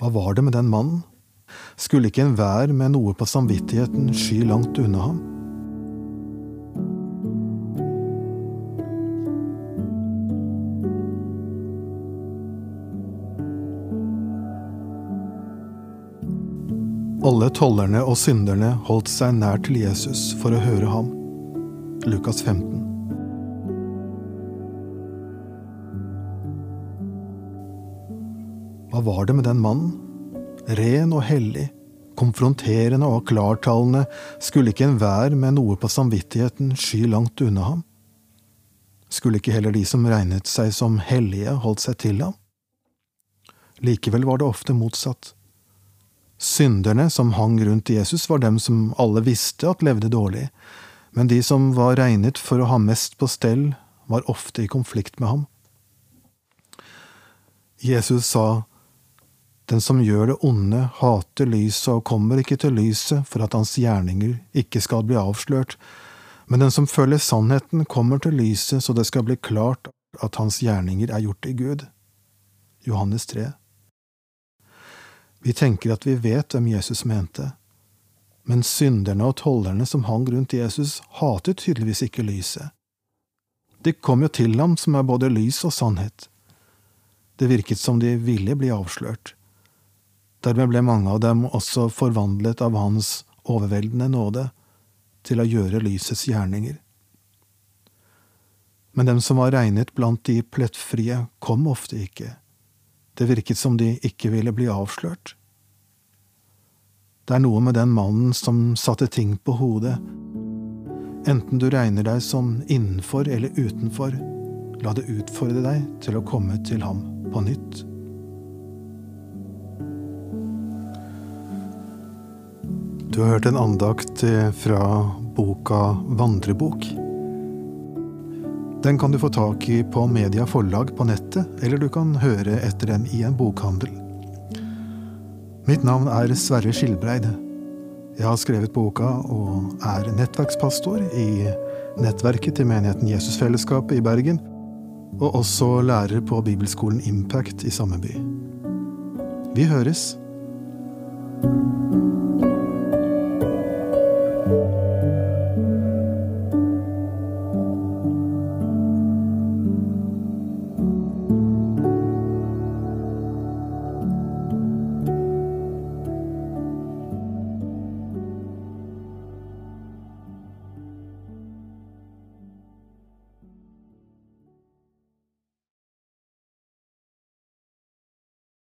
Hva var det med den mannen? Skulle ikke enhver med noe på samvittigheten sky langt unna ham? Alle tollerne og synderne holdt seg nær til Jesus for å høre ham. Lukas 15. Hva var det med den mannen? Ren og hellig, konfronterende og klartalende, skulle ikke enhver med noe på samvittigheten sky langt unna ham? Skulle ikke heller de som regnet seg som hellige, holdt seg til ham? Likevel var det ofte motsatt. Synderne som hang rundt Jesus, var dem som alle visste at levde dårlig, men de som var regnet for å ha mest på stell, var ofte i konflikt med ham. Jesus sa, Den som gjør det onde, hater lyset og kommer ikke til lyset for at hans gjerninger ikke skal bli avslørt, men den som følger sannheten, kommer til lyset så det skal bli klart at hans gjerninger er gjort i Gud. Johannes 3 vi tenker at vi vet hvem Jesus mente, men synderne og tollerne som hang rundt Jesus, hatet tydeligvis ikke lyset. De kom jo til ham som er både lys og sannhet. Det virket som de ville bli avslørt. Dermed ble mange av dem også forvandlet av hans overveldende nåde til å gjøre lysets gjerninger. Men dem som var regnet blant de plettfrie, kom ofte ikke. Det virket som de ikke ville bli avslørt. Det er noe med den mannen som satte ting på hodet. Enten du regner deg som innenfor eller utenfor, la det utfordre deg til å komme til ham på nytt. Du har hørt en andakt fra boka Vandrebok. Den kan du få tak i på Media Forlag på nettet, eller du kan høre etter den i en bokhandel. Mitt navn er Sverre Skilbreid. Jeg har skrevet boka og er nettverkspastor i nettverket til menigheten Jesusfellesskapet i Bergen, og også lærer på bibelskolen Impact i samme by. Vi høres!